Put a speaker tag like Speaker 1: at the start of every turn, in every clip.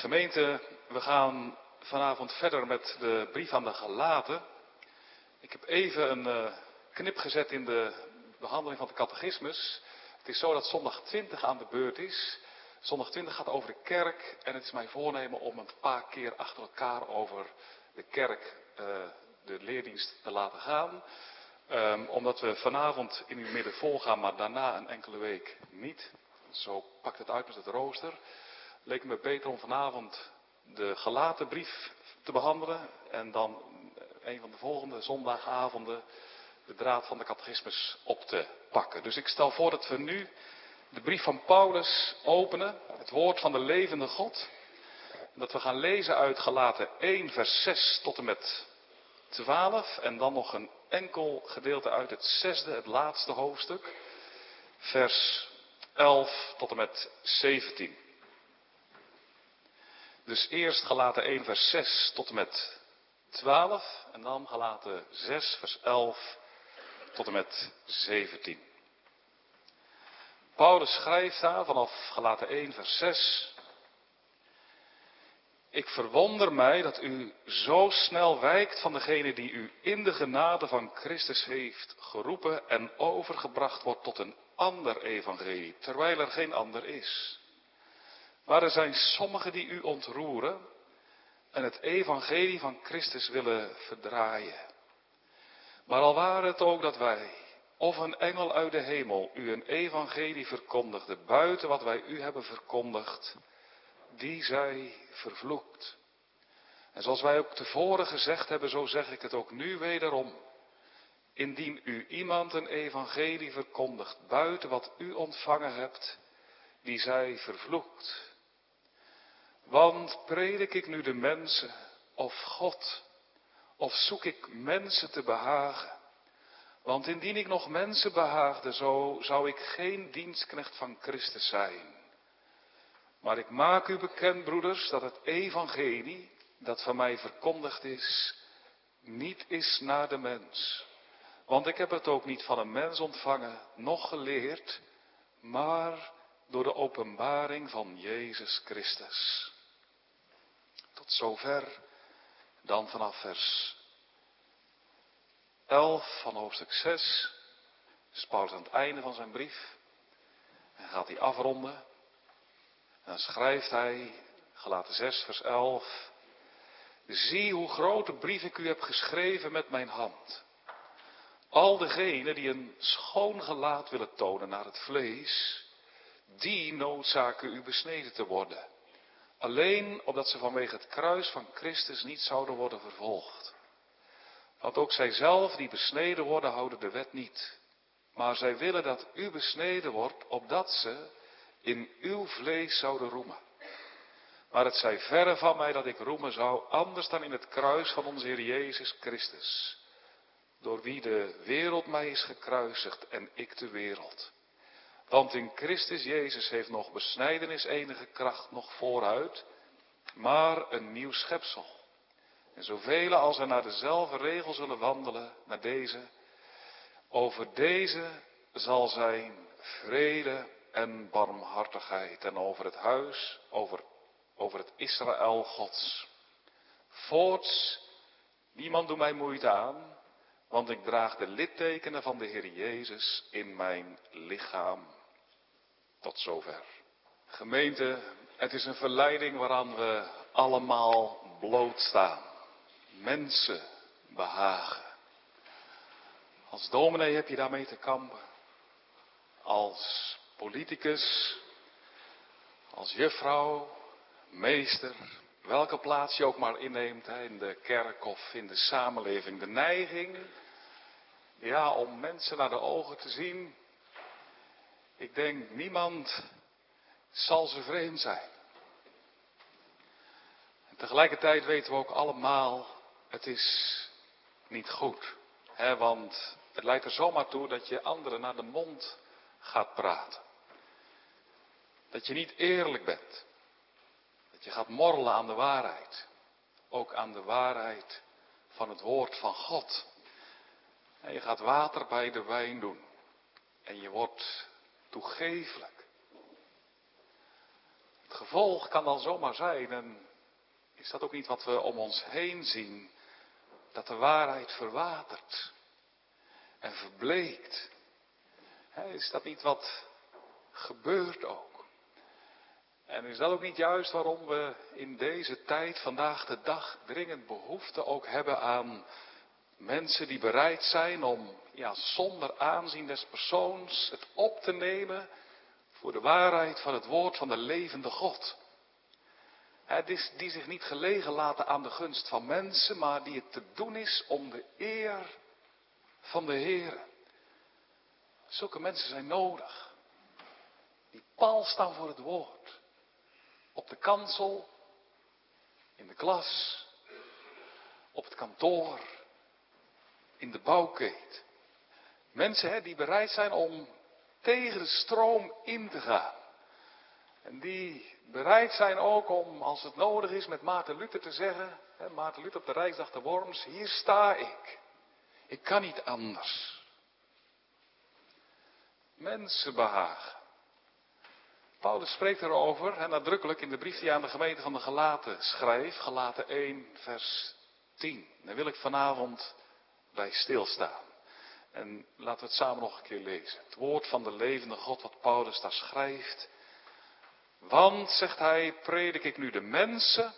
Speaker 1: Gemeente, we gaan vanavond verder met de brief aan de Galaten. Ik heb even een uh, knip gezet in de behandeling van de catechismus. Het is zo dat zondag 20 aan de beurt is. Zondag 20 gaat over de kerk en het is mijn voornemen om een paar keer achter elkaar over de kerk, uh, de leerdienst te laten gaan. Um, omdat we vanavond in uw midden volgaan, maar daarna een enkele week niet. Zo pakt het uit met het rooster. Leek me beter om vanavond de gelaten brief te behandelen. En dan een van de volgende zondagavonden de draad van de catechismus op te pakken. Dus ik stel voor dat we nu de brief van Paulus openen. Het woord van de levende God. Dat we gaan lezen uit gelaten 1 vers 6 tot en met 12. En dan nog een enkel gedeelte uit het zesde, het laatste hoofdstuk. Vers 11 tot en met 17. Dus eerst gelaten 1 vers 6 tot en met 12 en dan gelaten 6 vers 11 tot en met 17. Paulus schrijft daar vanaf gelaten 1 vers 6. Ik verwonder mij dat u zo snel wijkt van degene die u in de genade van Christus heeft geroepen en overgebracht wordt tot een ander evangelie, terwijl er geen ander is. Maar er zijn sommigen die u ontroeren en het evangelie van Christus willen verdraaien. Maar al waren het ook dat wij, of een engel uit de hemel, u een evangelie verkondigde, buiten wat wij u hebben verkondigd, die zij vervloekt. En zoals wij ook tevoren gezegd hebben, zo zeg ik het ook nu wederom. Indien u iemand een evangelie verkondigt buiten wat u ontvangen hebt, die zij vervloekt. Want predik ik nu de mensen of God, of zoek ik mensen te behagen? Want indien ik nog mensen behaagde, zo zou ik geen dienstknecht van Christus zijn. Maar ik maak u bekend, broeders, dat het evangelie dat van mij verkondigd is, niet is naar de mens. Want ik heb het ook niet van een mens ontvangen, noch geleerd, maar door de openbaring van Jezus Christus. Tot zover, dan vanaf vers 11 van hoofdstuk 6, is Paulus aan het einde van zijn brief. En gaat hij afronden. En dan schrijft hij, gelaten 6 vers 11, Zie hoe grote brief ik u heb geschreven met mijn hand. Al degenen die een schoon gelaat willen tonen naar het vlees, die noodzaken u besneden te worden. Alleen opdat ze vanwege het kruis van Christus niet zouden worden vervolgd. Want ook zij zelf die besneden worden, houden de wet niet. Maar zij willen dat u besneden wordt, opdat ze in uw vlees zouden roemen. Maar het zij verre van mij dat ik roemen zou, anders dan in het kruis van onze Heer Jezus Christus door wie de wereld mij is gekruisigd en ik de wereld. Want in Christus Jezus heeft nog besnijdenis enige kracht nog vooruit, maar een nieuw schepsel. En zoveel als er naar dezelfde regel zullen wandelen, naar deze, over deze zal zijn vrede en barmhartigheid en over het huis, over, over het Israël Gods. Voorts, niemand doet mij moeite aan, want ik draag de littekenen van de Heer Jezus in mijn lichaam. Tot zover. Gemeente, het is een verleiding waaraan we allemaal blootstaan. Mensen behagen. Als dominee heb je daarmee te kampen. Als politicus, als juffrouw, meester, welke plaats je ook maar inneemt in de kerk of in de samenleving, de neiging ja, om mensen naar de ogen te zien. Ik denk, niemand zal ze vreemd zijn. En tegelijkertijd weten we ook allemaal, het is niet goed. Want het leidt er zomaar toe dat je anderen naar de mond gaat praten. Dat je niet eerlijk bent. Dat je gaat morrelen aan de waarheid. Ook aan de waarheid van het woord van God. En je gaat water bij de wijn doen. En je wordt toegefelijk. Het gevolg kan dan zomaar zijn, en is dat ook niet wat we om ons heen zien, dat de waarheid verwatert en verbleekt. Is dat niet wat gebeurt ook? En is dat ook niet juist waarom we in deze tijd, vandaag de dag, dringend behoefte ook hebben aan mensen die bereid zijn om, ja, zonder aanzien des persoons, het op te nemen voor de waarheid van het woord van de levende God. Het die zich niet gelegen laten aan de gunst van mensen, maar die het te doen is om de eer van de Heer. Zulke mensen zijn nodig. Die pal staan voor het woord. Op de kansel, in de klas, op het kantoor, in de bouwkeet. Mensen hè, die bereid zijn om tegen de stroom in te gaan. En die bereid zijn ook om, als het nodig is, met Maarten Luther te zeggen, hè, Luther op de Rijksdag de Worms, hier sta ik. Ik kan niet anders. Mensen behagen. Paulus spreekt erover, en nadrukkelijk in de brief die hij aan de gemeente van de Galaten schrijft, Galaten 1, vers 10. Daar wil ik vanavond bij stilstaan. En laten we het samen nog een keer lezen. Het woord van de levende God, wat Paulus daar schrijft. Want, zegt hij, predik ik nu de mensen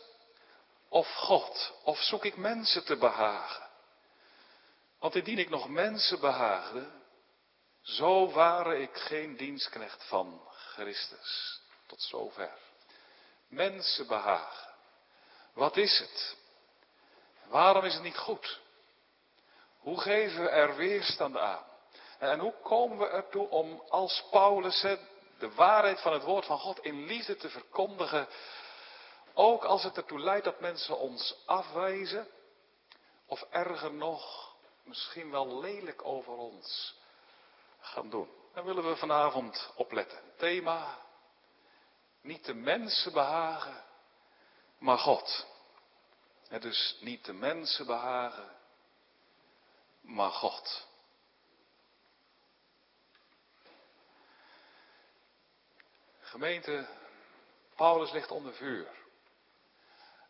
Speaker 1: of God? Of zoek ik mensen te behagen? Want indien ik nog mensen behaagde, zo waren ik geen dienstknecht van Christus. Tot zover. Mensen behagen. Wat is het? Waarom is het niet goed? Hoe geven we er weerstand aan? En hoe komen we ertoe om als Paulus de waarheid van het woord van God in liefde te verkondigen, ook als het ertoe leidt dat mensen ons afwijzen, of erger nog, misschien wel lelijk over ons gaan doen. Daar willen we vanavond opletten. Thema, niet de mensen behagen, maar God. dus niet de mensen behagen, maar God. Gemeente, Paulus ligt onder vuur.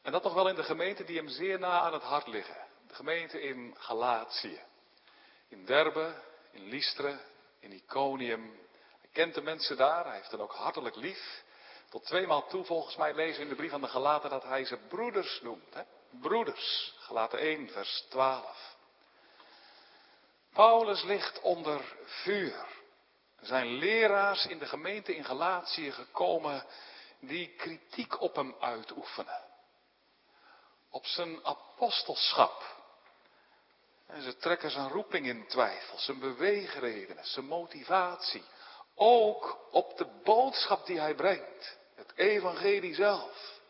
Speaker 1: En dat nog wel in de gemeente die hem zeer na aan het hart liggen. De gemeente in Galatië. In Derbe, in Lystra, in Iconium. Hij kent de mensen daar, hij heeft hen ook hartelijk lief. Tot tweemaal toe volgens mij lezen in de brief aan de Galaten dat hij ze broeders noemt. Hè? Broeders, Galaten 1 vers 12. Paulus ligt onder vuur. Er zijn leraars in de gemeente in Galatië gekomen die kritiek op hem uitoefenen. Op zijn apostelschap. En ze trekken zijn roeping in twijfel, zijn beweegredenen, zijn motivatie. Ook op de boodschap die hij brengt. Het evangelie zelf.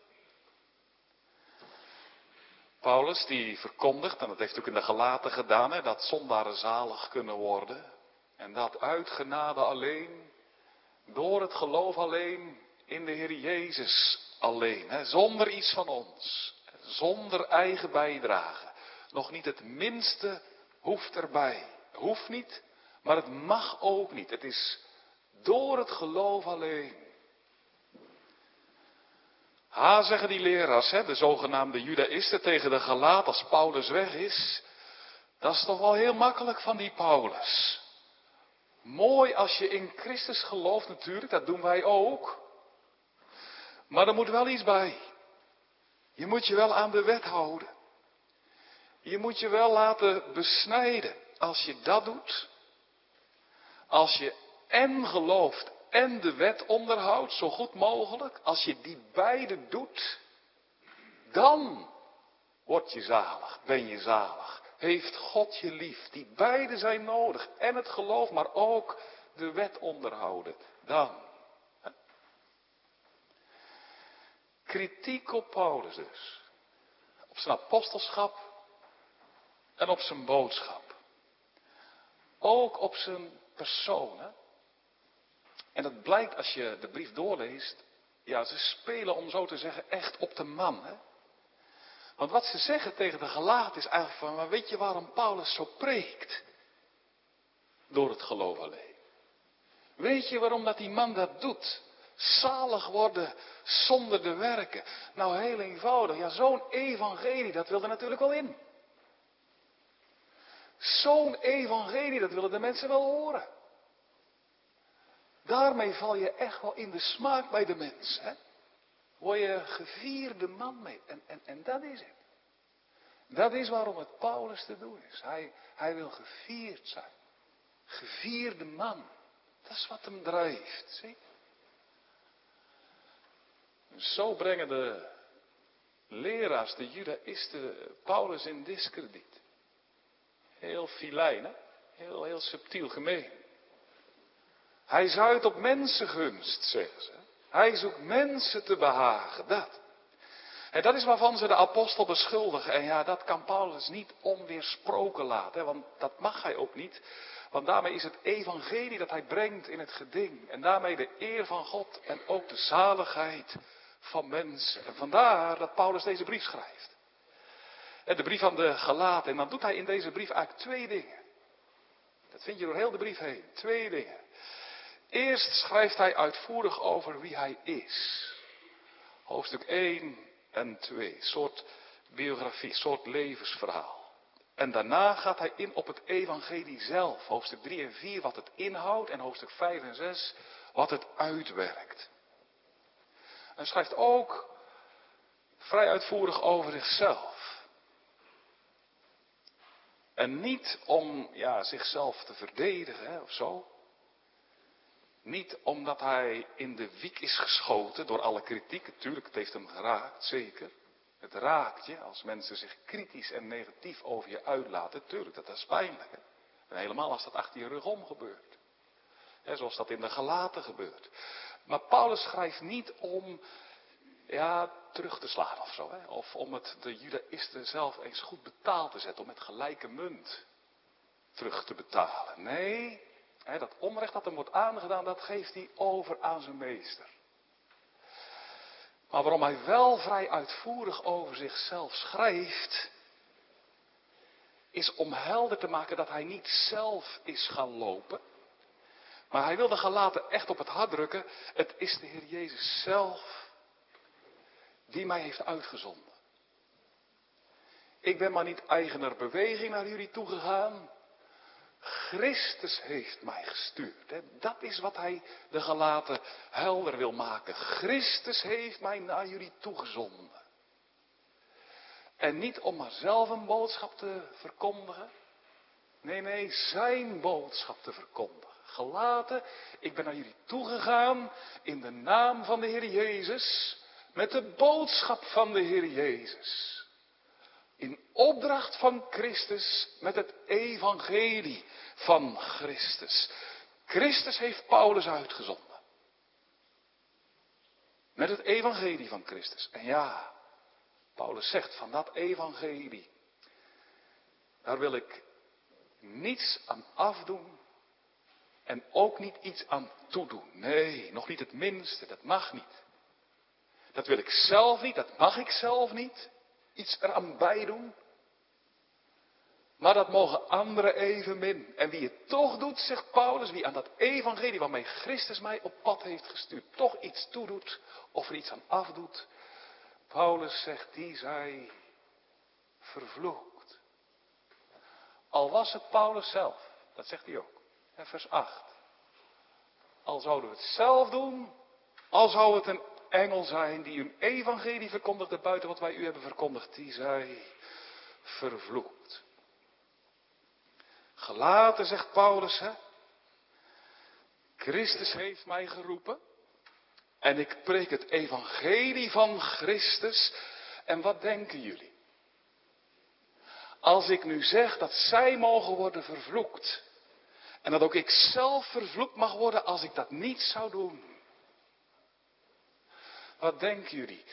Speaker 1: Paulus die verkondigt, en dat heeft ook in de gelaten gedaan, hè, dat zondaren zalig kunnen worden. En dat uit genade alleen, door het geloof alleen, in de Heer Jezus alleen. Hè, zonder iets van ons, zonder eigen bijdrage. Nog niet het minste hoeft erbij. Hoeft niet, maar het mag ook niet. Het is door het geloof alleen. Ha, zeggen die leraars, hè, de zogenaamde judaïsten tegen de gelaat als Paulus weg is. Dat is toch wel heel makkelijk van die Paulus. Mooi als je in Christus gelooft natuurlijk, dat doen wij ook. Maar er moet wel iets bij. Je moet je wel aan de wet houden. Je moet je wel laten besnijden. Als je dat doet, als je en gelooft en de wet onderhoudt, zo goed mogelijk, als je die beide doet, dan word je zalig, ben je zalig. Heeft God je lief. Die beide zijn nodig. En het geloof, maar ook de wet onderhouden. Dan. Kritiek op Paulus dus. Op zijn apostelschap en op zijn boodschap. Ook op zijn persoon. En dat blijkt als je de brief doorleest. Ja, ze spelen om zo te zeggen echt op de man. Hè? Want wat ze zeggen tegen de gelaat is eigenlijk van, maar weet je waarom Paulus zo preekt? Door het geloof alleen. Weet je waarom dat die man dat doet? Zalig worden zonder de werken. Nou, heel eenvoudig. Ja, zo'n evangelie, dat wil er natuurlijk wel in. Zo'n evangelie, dat willen de mensen wel horen. Daarmee val je echt wel in de smaak bij de mens. Hè? Word je gevierde man mee. En, en, en dat is het. Dat is waarom het Paulus te doen is. Hij, hij wil gevierd zijn. Gevierde man. Dat is wat hem drijft. Zie? Zo brengen de leraars, de judaïsten, Paulus in discrediet. Heel filijn, hè? Heel, heel subtiel, gemeen. Hij zuidt op mensengunst, zeggen ze. Hij zoekt mensen te behagen, dat. En dat is waarvan ze de apostel beschuldigen. En ja, dat kan Paulus niet onweersproken laten, want dat mag hij ook niet. Want daarmee is het evangelie dat hij brengt in het geding. En daarmee de eer van God en ook de zaligheid van mensen. En vandaar dat Paulus deze brief schrijft. De brief aan de gelaten. En dan doet hij in deze brief eigenlijk twee dingen. Dat vind je door heel de brief heen. Twee dingen. Eerst schrijft hij uitvoerig over wie hij is. Hoofdstuk 1 en 2. Soort biografie, soort levensverhaal. En daarna gaat hij in op het evangelie zelf. Hoofdstuk 3 en 4 wat het inhoudt en hoofdstuk 5 en 6 wat het uitwerkt. En schrijft ook vrij uitvoerig over zichzelf. En niet om ja, zichzelf te verdedigen of zo. Niet omdat hij in de wiek is geschoten door alle kritiek. Natuurlijk, het heeft hem geraakt, zeker. Het raakt je als mensen zich kritisch en negatief over je uitlaten. Tuurlijk, dat is pijnlijk. Hè? En helemaal als dat achter je rug om gebeurt. Zoals dat in de gelaten gebeurt. Maar Paulus schrijft niet om ja, terug te slaan of zo. Hè? Of om het de judaïsten zelf eens goed betaald te zetten. Om met gelijke munt terug te betalen. Nee, dat onrecht dat hem wordt aangedaan, dat geeft hij over aan zijn meester. Maar waarom hij wel vrij uitvoerig over zichzelf schrijft, is om helder te maken dat hij niet zelf is gaan lopen. Maar hij wilde gelaten echt op het hart drukken. Het is de Heer Jezus zelf die mij heeft uitgezonden. Ik ben maar niet eigener beweging naar jullie toegegaan. Christus heeft mij gestuurd. Dat is wat hij de gelaten helder wil maken. Christus heeft mij naar jullie toegezonden. En niet om maar zelf een boodschap te verkondigen. Nee, nee, zijn boodschap te verkondigen. Gelaten, ik ben naar jullie toegegaan in de naam van de Heer Jezus. Met de boodschap van de Heer Jezus. In opdracht van Christus met het evangelie van Christus. Christus heeft Paulus uitgezonden. Met het evangelie van Christus. En ja, Paulus zegt van dat evangelie, daar wil ik niets aan afdoen en ook niet iets aan toedoen. Nee, nog niet het minste, dat mag niet. Dat wil ik zelf niet, dat mag ik zelf niet. Iets eraan bijdoen. Maar dat mogen anderen evenmin. En wie het toch doet, zegt Paulus, wie aan dat evangelie waarmee Christus mij op pad heeft gestuurd, toch iets toedoet of er iets aan afdoet. Paulus zegt, die zij vervloekt. Al was het Paulus zelf, dat zegt hij ook. vers 8. Al zouden we het zelf doen, al zou het een engel zijn die een evangelie verkondigde buiten wat wij u hebben verkondigd, die zij vervloekt. Gelaten, zegt Paulus, hè. Christus heeft mij geroepen. En ik preek het evangelie van Christus. En wat denken jullie? Als ik nu zeg dat zij mogen worden vervloekt. En dat ook ik zelf vervloekt mag worden als ik dat niet zou doen. Wat denken jullie?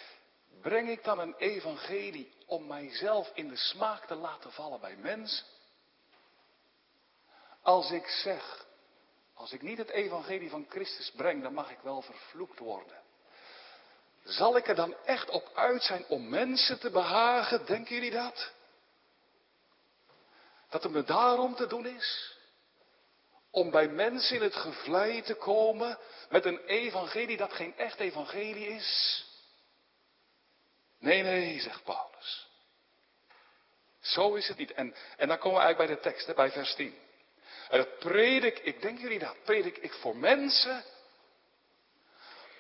Speaker 1: Breng ik dan een evangelie om mijzelf in de smaak te laten vallen bij mensen? Als ik zeg, als ik niet het evangelie van Christus breng, dan mag ik wel vervloekt worden. Zal ik er dan echt op uit zijn om mensen te behagen? Denken jullie dat? Dat het me daarom te doen is? Om bij mensen in het gevlei te komen met een evangelie dat geen echt evangelie is. Nee, nee, zegt Paulus. Zo is het niet. En, en dan komen we eigenlijk bij de tekst, bij vers 10. En dat predik ik, denk jullie dat, predik ik voor mensen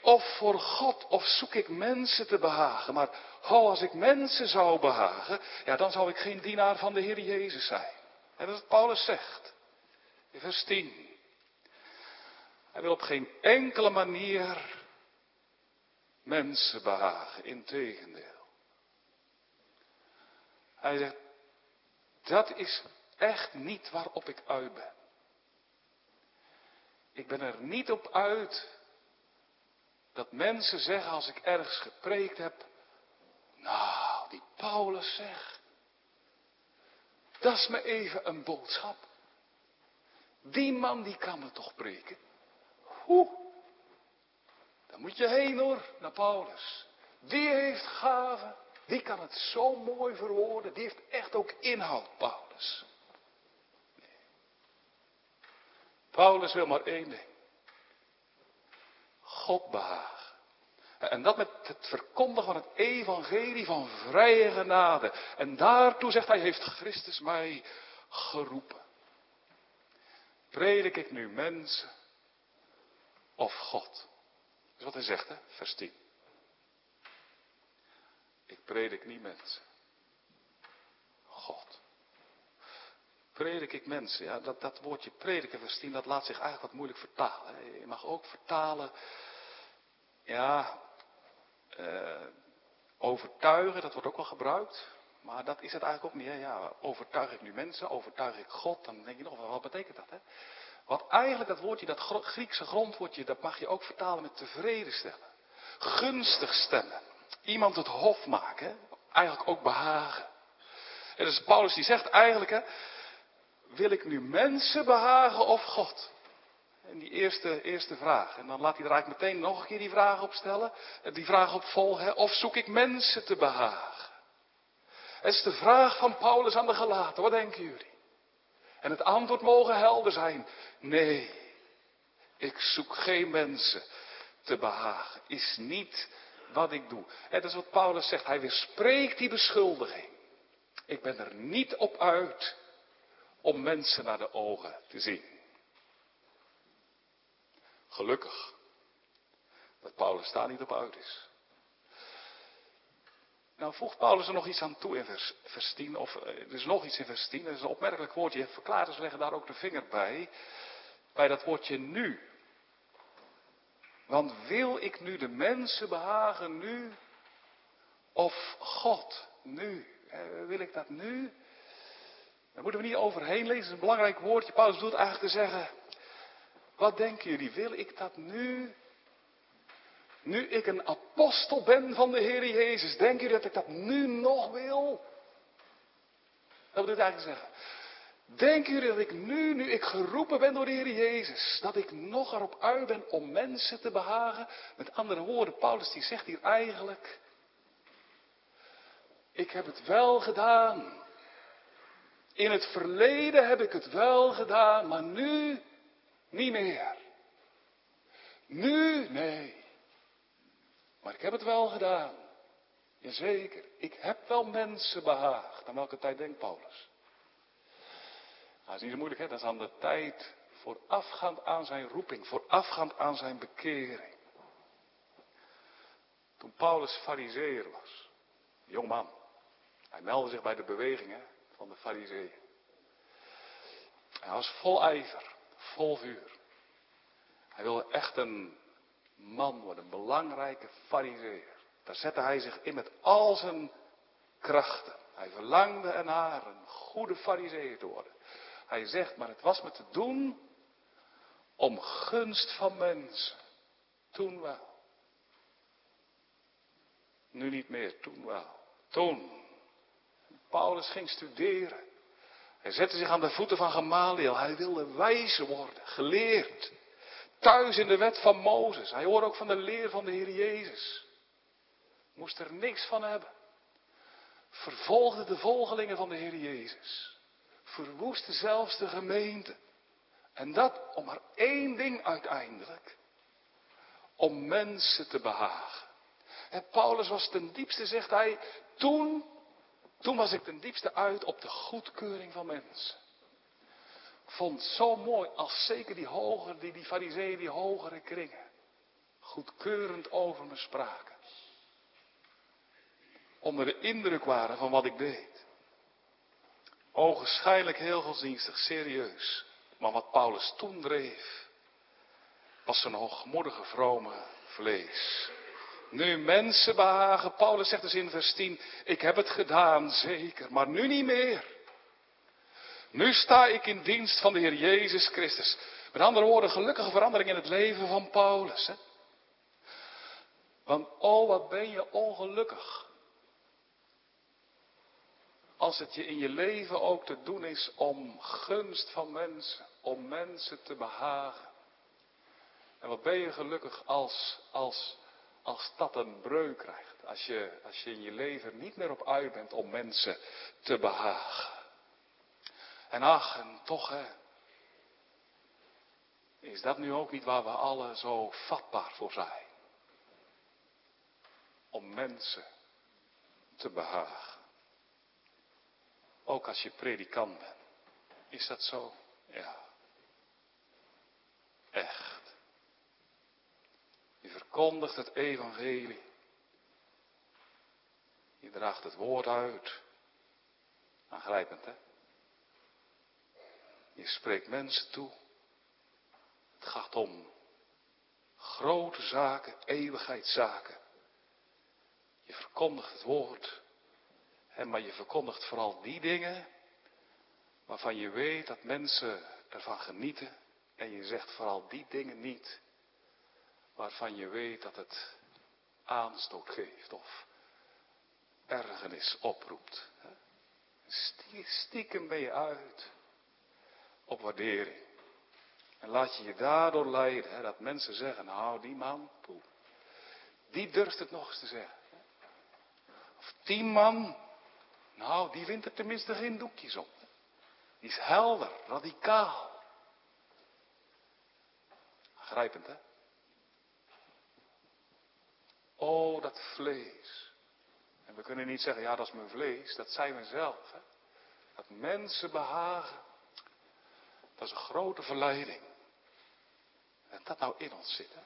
Speaker 1: of voor God, of zoek ik mensen te behagen. Maar ho, als ik mensen zou behagen, ja, dan zou ik geen dienaar van de Heer Jezus zijn. En dat is wat Paulus zegt. Vers 10. Hij wil op geen enkele manier mensen behagen, integendeel. Hij zegt, dat is echt niet waarop ik uit ben. Ik ben er niet op uit dat mensen zeggen als ik ergens gepreekt heb, nou, die Paulus zegt, dat is me even een boodschap. Die man die kan me toch preken. Hoe? Dan moet je heen hoor, naar Paulus. Die heeft gaven, die kan het zo mooi verwoorden, die heeft echt ook inhoud, Paulus. Nee. Paulus wil maar één ding. God behagen. En dat met het verkondigen van het evangelie van vrije genade. En daartoe zegt hij, heeft Christus mij geroepen. Predik ik nu mensen of God? Dat is wat hij zegt, hè? vers 10. Ik predik niet mensen. God. Predik ik mensen, ja, dat, dat woordje prediken, vers 10, dat laat zich eigenlijk wat moeilijk vertalen. Je mag ook vertalen, ja, uh, overtuigen, dat wordt ook wel gebruikt. Maar dat is het eigenlijk ook niet. Hè? Ja, overtuig ik nu mensen, overtuig ik God, dan denk je nog, wat betekent dat? Hè? Wat eigenlijk dat woordje, dat Griekse grondwoordje, dat mag je ook vertalen met tevreden stemmen. Gunstig stemmen. Iemand het hof maken. Eigenlijk ook behagen. En dus Paulus die zegt eigenlijk, hè, wil ik nu mensen behagen of God? En die eerste, eerste vraag. En dan laat hij er eigenlijk meteen nog een keer die vraag op stellen. Die vraag opvolgen. Of zoek ik mensen te behagen? Het is de vraag van Paulus aan de gelaten. Wat denken jullie? En het antwoord mogen helder zijn. Nee, ik zoek geen mensen te behagen. Is niet wat ik doe. Het is wat Paulus zegt. Hij weerspreekt die beschuldiging. Ik ben er niet op uit om mensen naar de ogen te zien. Gelukkig dat Paulus daar niet op uit is. Nou voegt Paulus er nog iets aan toe in vers, vers 10, of eh, er is nog iets in vers 10, dat is een opmerkelijk woordje. Verklaarders leggen daar ook de vinger bij, bij dat woordje nu. Want wil ik nu de mensen behagen nu, of God nu? Eh, wil ik dat nu? Daar moeten we niet overheen lezen, dat is een belangrijk woordje. Paulus bedoelt eigenlijk te zeggen, wat denken jullie? Wil ik dat nu? Nu ik een apostel ben van de Heer Jezus, denken jullie dat ik dat nu nog wil? Dat wil ik eigenlijk zeggen. Denken jullie dat ik nu, nu ik geroepen ben door de Heer Jezus, dat ik nog erop uit ben om mensen te behagen? Met andere woorden, Paulus die zegt hier eigenlijk, ik heb het wel gedaan. In het verleden heb ik het wel gedaan, maar nu niet meer. Nu, nee. Maar ik heb het wel gedaan. Jazeker, ik heb wel mensen behaagd. Aan welke tijd denkt Paulus? Nou, dat is niet zo moeilijk, hè? Dat is aan de tijd voorafgaand aan zijn roeping, voorafgaand aan zijn bekering. Toen Paulus fariseer was, jong man, hij meldde zich bij de bewegingen van de fariseeën. Hij was vol ijver vol vuur. Hij wilde echt een man worden, een belangrijke fariseer. Daar zette hij zich in met al zijn krachten. Hij verlangde ernaar een goede fariseer te worden. Hij zegt, maar het was me te doen om gunst van mensen. Toen wel. Nu niet meer, toen wel. Toen. Paulus ging studeren. Hij zette zich aan de voeten van Gamaliel. Hij wilde wijzer worden, geleerd. Thuis in de wet van Mozes. Hij hoorde ook van de leer van de Heer Jezus. Moest er niks van hebben. Vervolgde de volgelingen van de Heer Jezus. Verwoestte zelfs de gemeente. En dat om maar één ding uiteindelijk. Om mensen te behagen. En Paulus was ten diepste, zegt hij, toen, toen was ik ten diepste uit op de goedkeuring van mensen. Vond zo mooi als zeker die hogere, die, die fariseeën, die hogere kringen, goedkeurend over me spraken. Onder de indruk waren van wat ik deed. Ogenschijnlijk heel godsdienstig, serieus. Maar wat Paulus toen dreef, was zijn hoogmoedige, vrome vlees. Nu mensen behagen, Paulus zegt dus in vers 10, ik heb het gedaan, zeker, maar nu niet meer. Nu sta ik in dienst van de Heer Jezus Christus. Met andere woorden, gelukkige verandering in het leven van Paulus. Hè? Want oh, wat ben je ongelukkig. Als het je in je leven ook te doen is om gunst van mensen, om mensen te behagen. En wat ben je gelukkig als, als, als dat een breuk krijgt. Als je, als je in je leven niet meer op uit bent om mensen te behagen. En ach, en toch hè. Is dat nu ook niet waar we alle zo vatbaar voor zijn? Om mensen te behagen. Ook als je predikant bent. Is dat zo? Ja. Echt. Je verkondigt het evangelie. Je draagt het woord uit. Aangrijpend, hè? Je spreekt mensen toe. Het gaat om grote zaken, eeuwigheidszaken. Je verkondigt het woord. Maar je verkondigt vooral die dingen waarvan je weet dat mensen ervan genieten. En je zegt vooral die dingen niet waarvan je weet dat het aanstoot geeft of ergernis oproept. Stiekem ben je uit op waardering. En laat je je daardoor leiden, hè, dat mensen zeggen, nou die man, poeh, die durft het nog eens te zeggen. Of die man, nou die wint er tenminste geen doekjes op. Die is helder, radicaal. Grijpend hè? Oh, dat vlees. En we kunnen niet zeggen, ja dat is mijn vlees, dat zijn we zelf. Hè? Dat mensen behagen dat is een grote verleiding. En dat nou in ons zit. Hè?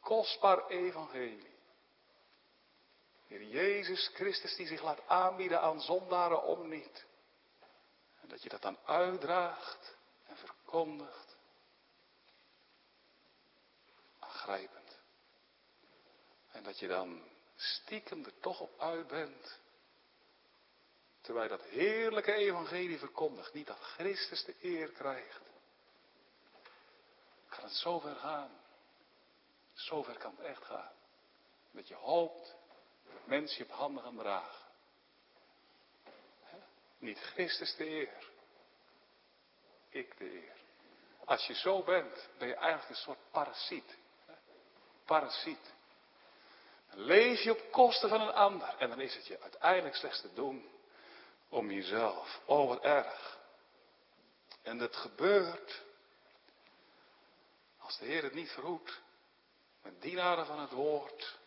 Speaker 1: Kostbaar evangelie. Heer Jezus Christus die zich laat aanbieden aan zondaren om niet. En dat je dat dan uitdraagt en verkondigt. Aangrijpend. En dat je dan stiekem er toch op uit bent Terwijl dat heerlijke evangelie verkondigt. Niet dat Christus de eer krijgt. Kan het zover gaan. Zover kan het echt gaan. Dat je hoopt dat mensen je op handen gaan dragen. Niet Christus de eer. Ik de eer. Als je zo bent, ben je eigenlijk een soort parasiet. Parasiet. Leef je op kosten van een ander. En dan is het je uiteindelijk slechts te doen om jezelf. Oh, wat erg. En dat gebeurt als de Heer het niet verhoedt. Met dienaren van het woord.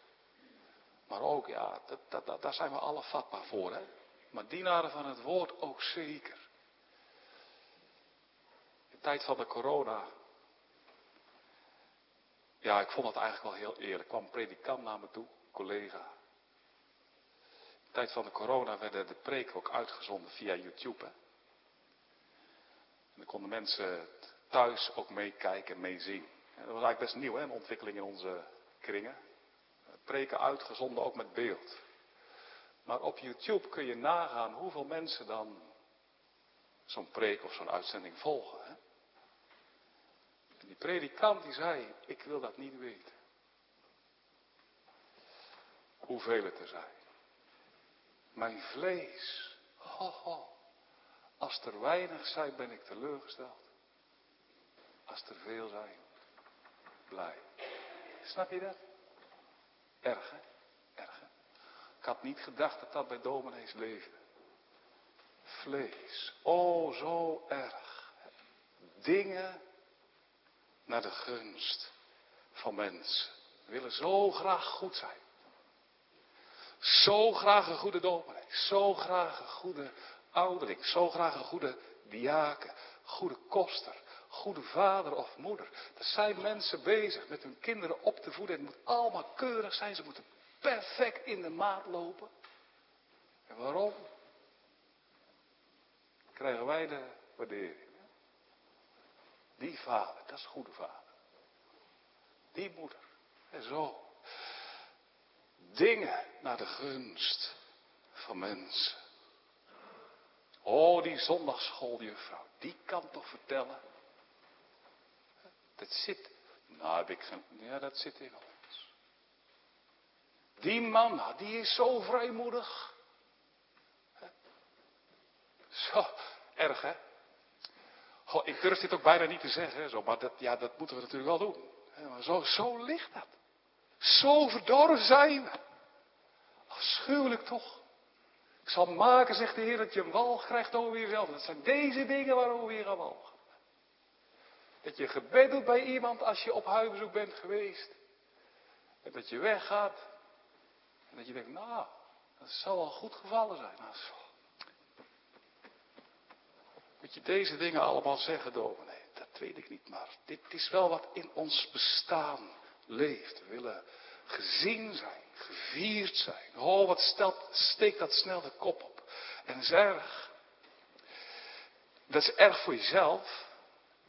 Speaker 1: Maar ook, ja, dat, dat, dat, daar zijn we alle vatbaar voor, hè. Maar dienaren van het woord ook zeker. In tijd van de corona. Ja, ik vond het eigenlijk wel heel eerlijk. kwam een predikant naar me toe, collega tijd van de corona werden de preken ook uitgezonden via YouTube. En dan konden mensen thuis ook meekijken en meezien. dat was eigenlijk best nieuw, hè, een ontwikkeling in onze kringen. Preken uitgezonden ook met beeld. Maar op YouTube kun je nagaan hoeveel mensen dan zo'n preek of zo'n uitzending volgen. Hè? En die predikant die zei, ik wil dat niet weten. Hoeveel het er zijn. Mijn vlees. Ho, ho. Als er weinig zijn, ben ik teleurgesteld. Als er veel zijn, blij. Snap je dat? Erg, hè? Erg, hè? Ik had niet gedacht dat dat bij dominees leefde. vlees. O, zo erg. Dingen naar de gunst van mensen. Willen zo graag goed zijn. Zo graag een goede dominee. Zo graag een goede ouderling. Zo graag een goede diaken. Goede koster. Goede vader of moeder. Er zijn mensen bezig met hun kinderen op te voeden. Het moet allemaal keurig zijn. Ze moeten perfect in de maat lopen. En waarom? Krijgen wij de waardering. Die vader, dat is goede vader. Die moeder. En zo. Dingen naar de gunst van mensen. Oh, die zondagschooljuffrouw, die kan toch vertellen. Dat zit, nou heb ik geen, ja dat zit in ons. Die man, nou, die is zo vrijmoedig. Zo, erg hè. Ik durf dit ook bijna niet te zeggen, zo, maar dat, ja, dat moeten we natuurlijk wel doen. Maar zo, zo ligt dat. Zo verdorven zijn we. Afschuwelijk toch? Ik zal maken, zegt de Heer, dat je een wal krijgt over jezelf. Dat zijn deze dingen waarover je gaat walgen. Dat je gebed doet bij iemand als je op huisbezoek bent geweest. En dat je weggaat. En dat je denkt, nou, dat zal wel goed gevallen zijn. Nou. Moet je deze dingen allemaal zeggen, dominee? Dat weet ik niet, maar dit is wel wat in ons bestaan leeft. We willen gezien zijn, gevierd zijn. Oh, wat stelt, steekt dat snel de kop op. En dat is erg. Dat is erg voor jezelf.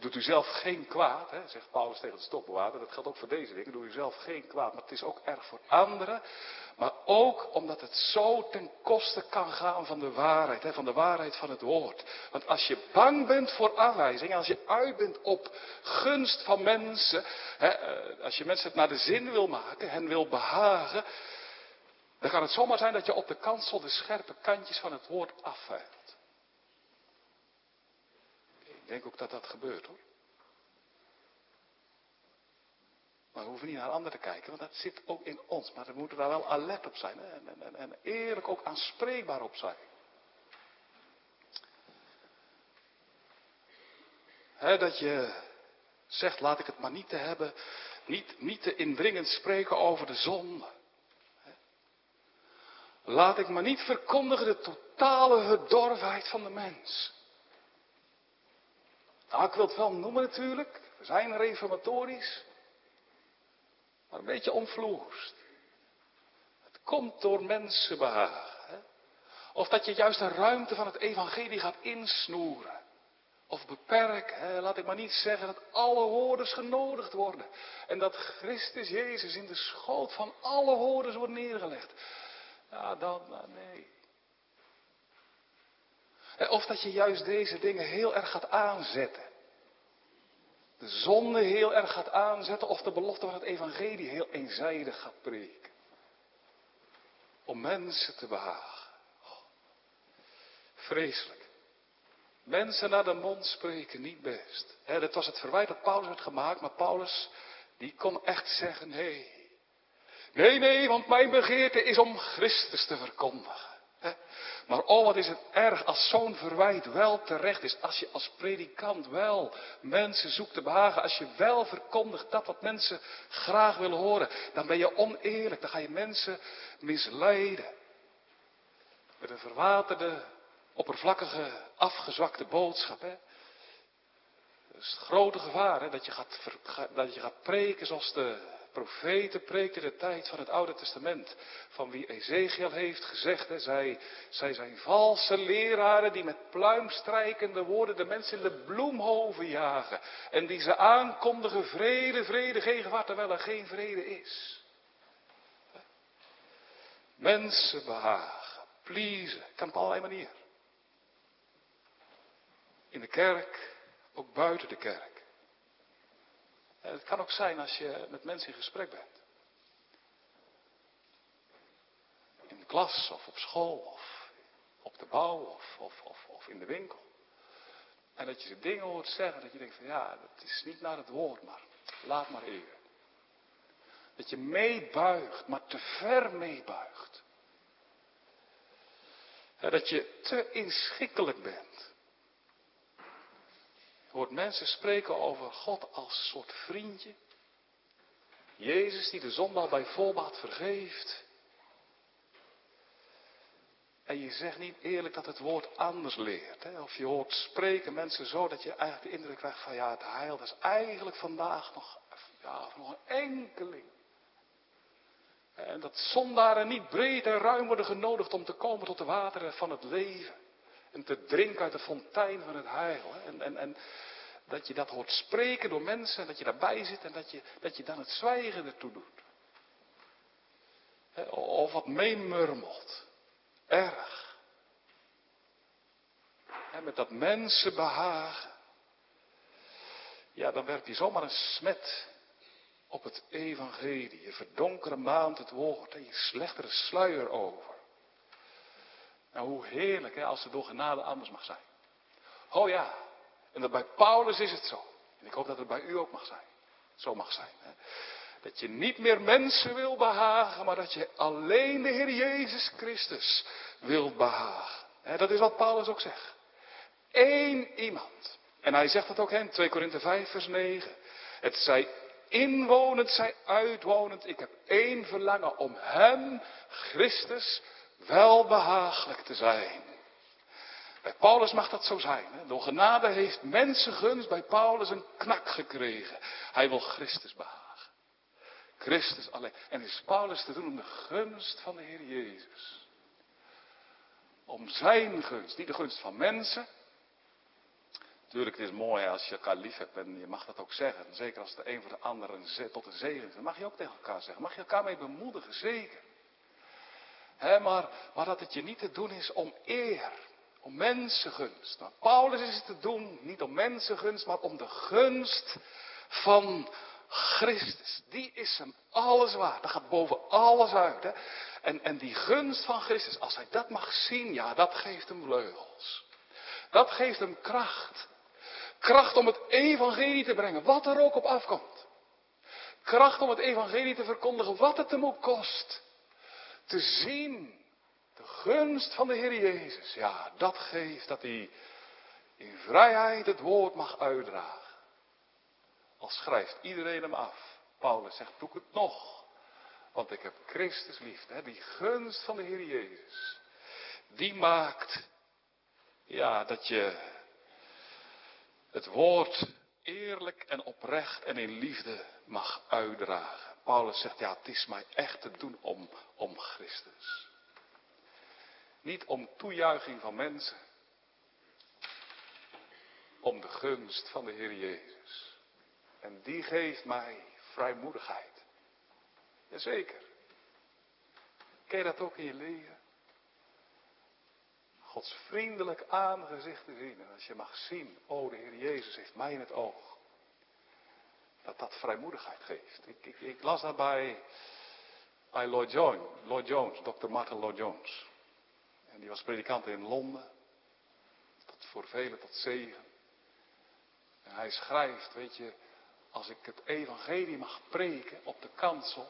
Speaker 1: Doet u zelf geen kwaad, hè, zegt Paulus tegen het stokbewaarder. Dat geldt ook voor deze dingen. Doe u zelf geen kwaad. Maar het is ook erg voor anderen. Maar ook omdat het zo ten koste kan gaan van de waarheid. Hè, van de waarheid van het woord. Want als je bang bent voor aanwijzingen. Als je uit bent op gunst van mensen. Hè, eh, als je mensen het naar de zin wil maken. Hen wil behagen. Dan kan het zomaar zijn dat je op de kansel de scherpe kantjes van het woord afveilt. Ik denk ook dat dat gebeurt hoor. Maar we hoeven niet naar anderen te kijken, want dat zit ook in ons. Maar we moeten daar wel alert op zijn en, en, en eerlijk ook aanspreekbaar op zijn. dat je zegt, laat ik het maar niet te hebben, niet, niet te indringend spreken over de zonde. Laat ik maar niet verkondigen de totale verdorvenheid van de mens. Nou, ik wil het wel noemen natuurlijk. We zijn reformatorisch. Maar een beetje omvloerst. Het komt door mensenbehagen. Of dat je juist de ruimte van het evangelie gaat insnoeren. Of beperken. Laat ik maar niet zeggen dat alle hoorders genodigd worden. En dat Christus Jezus in de schoot van alle hoorders wordt neergelegd. Ja, dan, nou, nee. Of dat je juist deze dingen heel erg gaat aanzetten. De zonde heel erg gaat aanzetten of de belofte van het evangelie heel eenzijdig gaat preken. Om mensen te behagen. Vreselijk. Mensen naar de mond spreken niet best. He, dat was het verwijt dat Paulus had gemaakt, maar Paulus die kon echt zeggen nee. Nee, nee, want mijn begeerte is om Christus te verkondigen. Maar oh, wat is het erg als zo'n verwijt wel terecht is. Als je als predikant wel mensen zoekt te behagen. Als je wel verkondigt dat wat mensen graag willen horen. Dan ben je oneerlijk. Dan ga je mensen misleiden. Met een verwaterde, oppervlakkige, afgezwakte boodschap. Hè? Dat is het grote gevaar. Hè? Dat, je gaat, dat je gaat preken zoals de profeten preekten de tijd van het Oude Testament. Van wie Ezekiel heeft gezegd, hè, zij, zij zijn valse leraren die met pluimstrijkende woorden de mensen in de bloemhoven jagen. En die ze aankondigen vrede, vrede, gegenwaart, terwijl er geen vrede is. Mensen behagen, pleasen, kan op allerlei manieren. In de kerk, ook buiten de kerk. Het kan ook zijn als je met mensen in gesprek bent. In de klas of op school of op de bouw of, of, of, of in de winkel. En dat je dingen hoort zeggen dat je denkt van ja, dat is niet naar het woord, maar laat maar even. Dat je meebuigt, maar te ver meebuigt. dat je te inschikkelijk bent. Hoort mensen spreken over God als soort vriendje. Jezus die de zondaar bij voorbaat vergeeft. En je zegt niet eerlijk dat het woord anders leert. Hè? Of je hoort spreken mensen zo dat je eigenlijk de indruk krijgt van ja, het heil is eigenlijk vandaag nog, ja, nog een enkeling. En dat zondaren niet breed en ruim worden genodigd om te komen tot de wateren van het leven. En te drinken uit de fontein van het heil. En, en, en dat je dat hoort spreken door mensen, dat je daarbij zit en dat je, dat je dan het zwijgen ertoe doet. Of wat meemurmelt. Erg. En met dat mensenbehagen. Ja, dan werp je zomaar een smet op het evangelie. Je verdonkere maand het woord en je slecht er een sluier over. Nou, hoe heerlijk hè, als het door genade anders mag zijn. Oh ja, en dat bij Paulus is het zo. En ik hoop dat het bij u ook mag zijn. Zo mag zijn. Hè. Dat je niet meer mensen wil behagen, maar dat je alleen de Heer Jezus Christus wilt behagen. Dat is wat Paulus ook zegt. Eén iemand. En hij zegt dat ook in 2 Korinthe 5 vers 9. Het zij inwonend, zij uitwonend. Ik heb één verlangen om hem, Christus, welbehagelijk te zijn. Bij Paulus mag dat zo zijn. Hè? Door genade heeft mensengunst bij Paulus een knak gekregen. Hij wil Christus behagen. Christus alleen. En is Paulus te doen om de gunst van de Heer Jezus. Om zijn gunst, niet de gunst van mensen. Natuurlijk, het is mooi als je elkaar lief hebt en je mag dat ook zeggen. Zeker als de een voor de ander tot een zegen is. Mag je ook tegen elkaar zeggen. Mag je elkaar mee bemoedigen, zeker. Maar, dat het je niet te doen is om eer. Om mensengunst. Nou, Paulus is het te doen, niet om mensengunst, maar om de gunst van Christus. Die is hem alles waard. Dat gaat boven alles uit. Hè? En, en die gunst van Christus, als hij dat mag zien, ja, dat geeft hem vleugels. Dat geeft hem kracht. Kracht om het evangelie te brengen, wat er ook op afkomt. Kracht om het evangelie te verkondigen, wat het hem ook kost. Te zien, de gunst van de Heer Jezus. Ja, dat geeft dat hij in vrijheid het woord mag uitdragen. Al schrijft iedereen hem af. Paulus zegt, doe het nog. Want ik heb Christus lief. Die gunst van de Heer Jezus. Die maakt, ja, dat je het woord eerlijk en oprecht en in liefde mag uitdragen. Paulus zegt, ja, het is mij echt te doen om, om Christus. Niet om toejuiching van mensen. Om de gunst van de Heer Jezus. En die geeft mij vrijmoedigheid. Jazeker. Ken je dat ook in je leven? Gods vriendelijk aangezicht te zien. En als je mag zien, oh de Heer Jezus heeft mij in het oog. Dat dat vrijmoedigheid geeft. Ik, ik, ik las dat bij, bij Lloyd, Jones, Dr. Martin Lloyd Jones. En die was predikant in Londen. Tot voor velen tot zegen. En hij schrijft, weet je, als ik het evangelie mag preken op de kansel.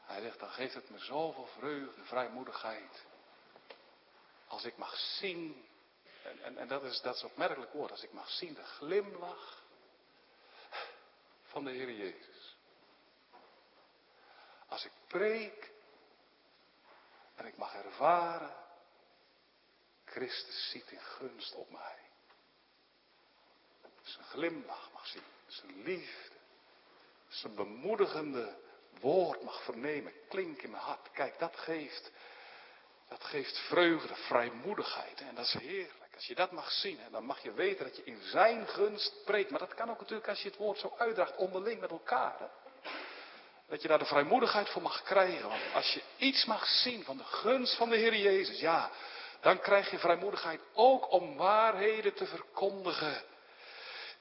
Speaker 1: Hij zegt, dan geeft het me zoveel vreugde, vrijmoedigheid. Als ik mag zien, en, en, en dat, is, dat is opmerkelijk woord, als ik mag zien de glimlach van de Heer Jezus. Als ik preek en ik mag ervaren, Christus ziet in gunst op mij zijn glimlach mag zien, zijn liefde, zijn bemoedigende woord mag vernemen, klink in mijn hart. Kijk, dat geeft, dat geeft vreugde, vrijmoedigheid. En dat is heerlijk. Als je dat mag zien, dan mag je weten dat je in zijn gunst preekt. Maar dat kan ook natuurlijk als je het woord zo uitdraagt onderling met elkaar. Dat je daar de vrijmoedigheid voor mag krijgen. Want als je iets mag zien van de gunst van de Heer Jezus, ja, dan krijg je vrijmoedigheid ook om waarheden te verkondigen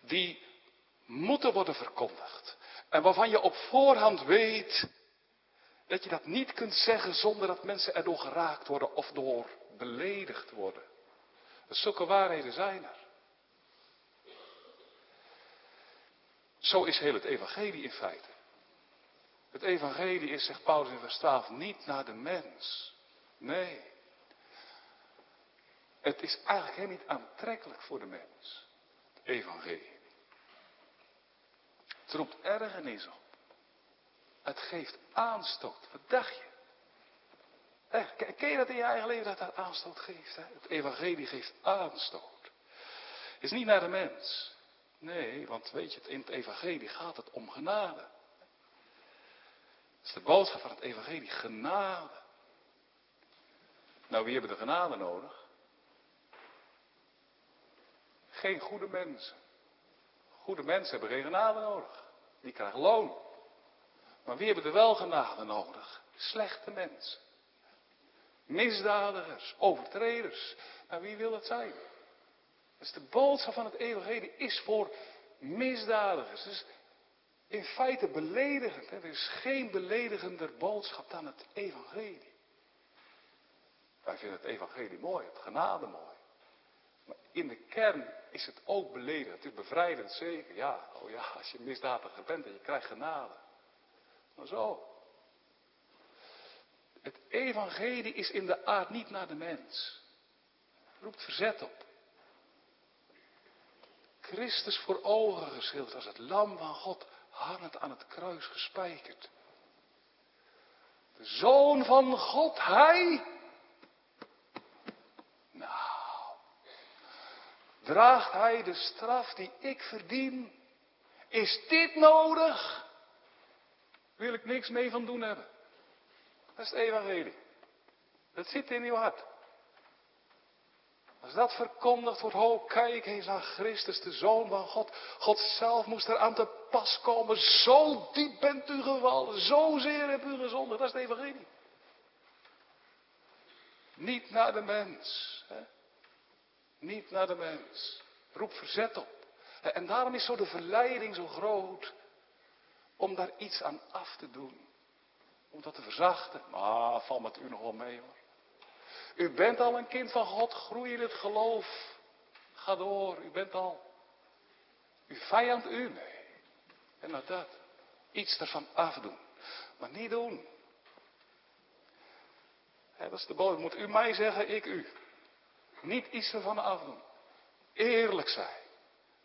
Speaker 1: die moeten worden verkondigd. En waarvan je op voorhand weet dat je dat niet kunt zeggen zonder dat mensen erdoor geraakt worden of door beledigd worden. Zulke waarheden zijn er. Zo is heel het evangelie in feite. Het evangelie is, zegt Paulus in vers 12, niet naar de mens. Nee. Het is eigenlijk helemaal niet aantrekkelijk voor de mens. Het evangelie. Het roept ergernis op. Het geeft aanstoot. Wat dacht je? Echt, ken je dat in je eigen leven dat dat aanstoot geeft? Het evangelie geeft aanstoot. Is niet naar de mens. Nee, want weet je, in het evangelie gaat het om genade. Dat is de boodschap van het evangelie, genade. Nou, wie hebben de genade nodig? Geen goede mensen. Goede mensen hebben geen genade nodig. Die krijgen loon. Maar wie hebben er wel genade nodig? Slechte mensen. Misdadigers, overtreders. Nou, wie wil dat zijn? Dus de boodschap van het evangelie is voor misdadigers. Dus in feite beledigend. Er is geen beledigender boodschap dan het evangelie. Wij vinden het evangelie mooi, het genade mooi. Maar in de kern is het ook beledigend. Het is bevrijdend zeker. Ja, oh ja, als je misdadiger bent en je krijgt genade. Maar zo. Het evangelie is in de aard niet naar de mens. Roept verzet op. Christus voor ogen geschilderd als het lam van God, hangend aan het kruis gespijkerd. De zoon van God, hij. Nou, draagt hij de straf die ik verdien? Is dit nodig? Wil ik niks mee van doen hebben. Dat is het evangelie. Dat zit in uw hart. Als dat verkondigd wordt, oh kijk eens naar Christus, de Zoon van God. God zelf moest er aan te pas komen. Zo diep bent u gevallen, zozeer hebt u gezondigd. Dat is het evangelie. Niet naar de mens. Hè? Niet naar de mens. Roep verzet op. En daarom is zo de verleiding zo groot om daar iets aan af te doen. Om dat te verzachten. Maar val met u nog wel mee hoor. U bent al een kind van God, groei in het geloof. Ga door, u bent al. Uw vijand u, nee. En nou dat. Iets ervan afdoen. Maar niet doen. dat is de boodschap. Moet u mij zeggen, ik u. Niet iets ervan afdoen. Eerlijk zijn.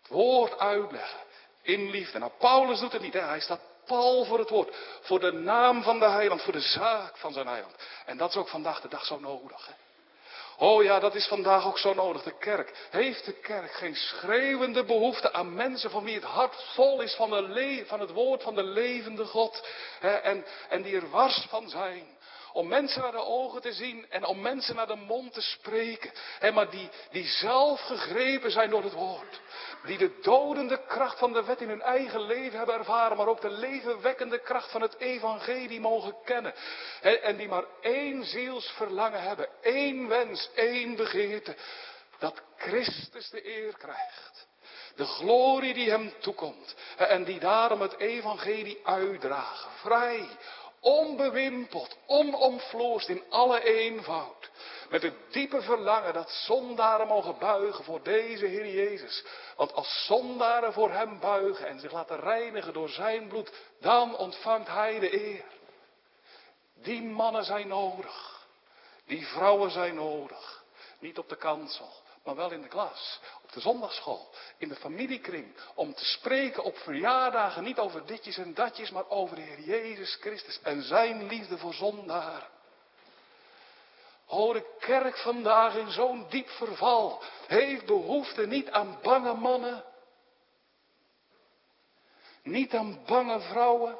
Speaker 1: Het woord uitleggen. In liefde. Nou, Paulus doet het niet. Hè? Hij staat pal voor het woord. Voor de naam van de heiland. Voor de zaak van zijn heiland. En dat is ook vandaag de dag zo nodig. Hè? Oh ja, dat is vandaag ook zo nodig. De kerk. Heeft de kerk geen schreeuwende behoefte aan mensen van wie het hart vol is van, de van het woord van de levende God. Hè, en, en die er wars van zijn. Om mensen naar de ogen te zien en om mensen naar de mond te spreken. Maar die, die zelf gegrepen zijn door het woord. Die de dodende kracht van de wet in hun eigen leven hebben ervaren, maar ook de levenwekkende kracht van het evangelie mogen kennen. En die maar één zielsverlangen hebben, één wens, één begeerte. Dat Christus de eer krijgt. De glorie die hem toekomt. En die daarom het evangelie uitdragen. Vrij, onbewimpeld, onomvloosd in alle eenvoud. Met het diepe verlangen dat zondaren mogen buigen voor deze Heer Jezus. Want als zondaren voor Hem buigen en zich laten reinigen door Zijn bloed, dan ontvangt Hij de eer. Die mannen zijn nodig. Die vrouwen zijn nodig. Niet op de kansel, maar wel in de klas, op de zondagschool, in de familiekring, om te spreken op verjaardagen, niet over ditjes en datjes, maar over de Heer Jezus Christus en Zijn liefde voor zondaren. O, de kerk vandaag in zo'n diep verval heeft behoefte niet aan bange mannen, niet aan bange vrouwen.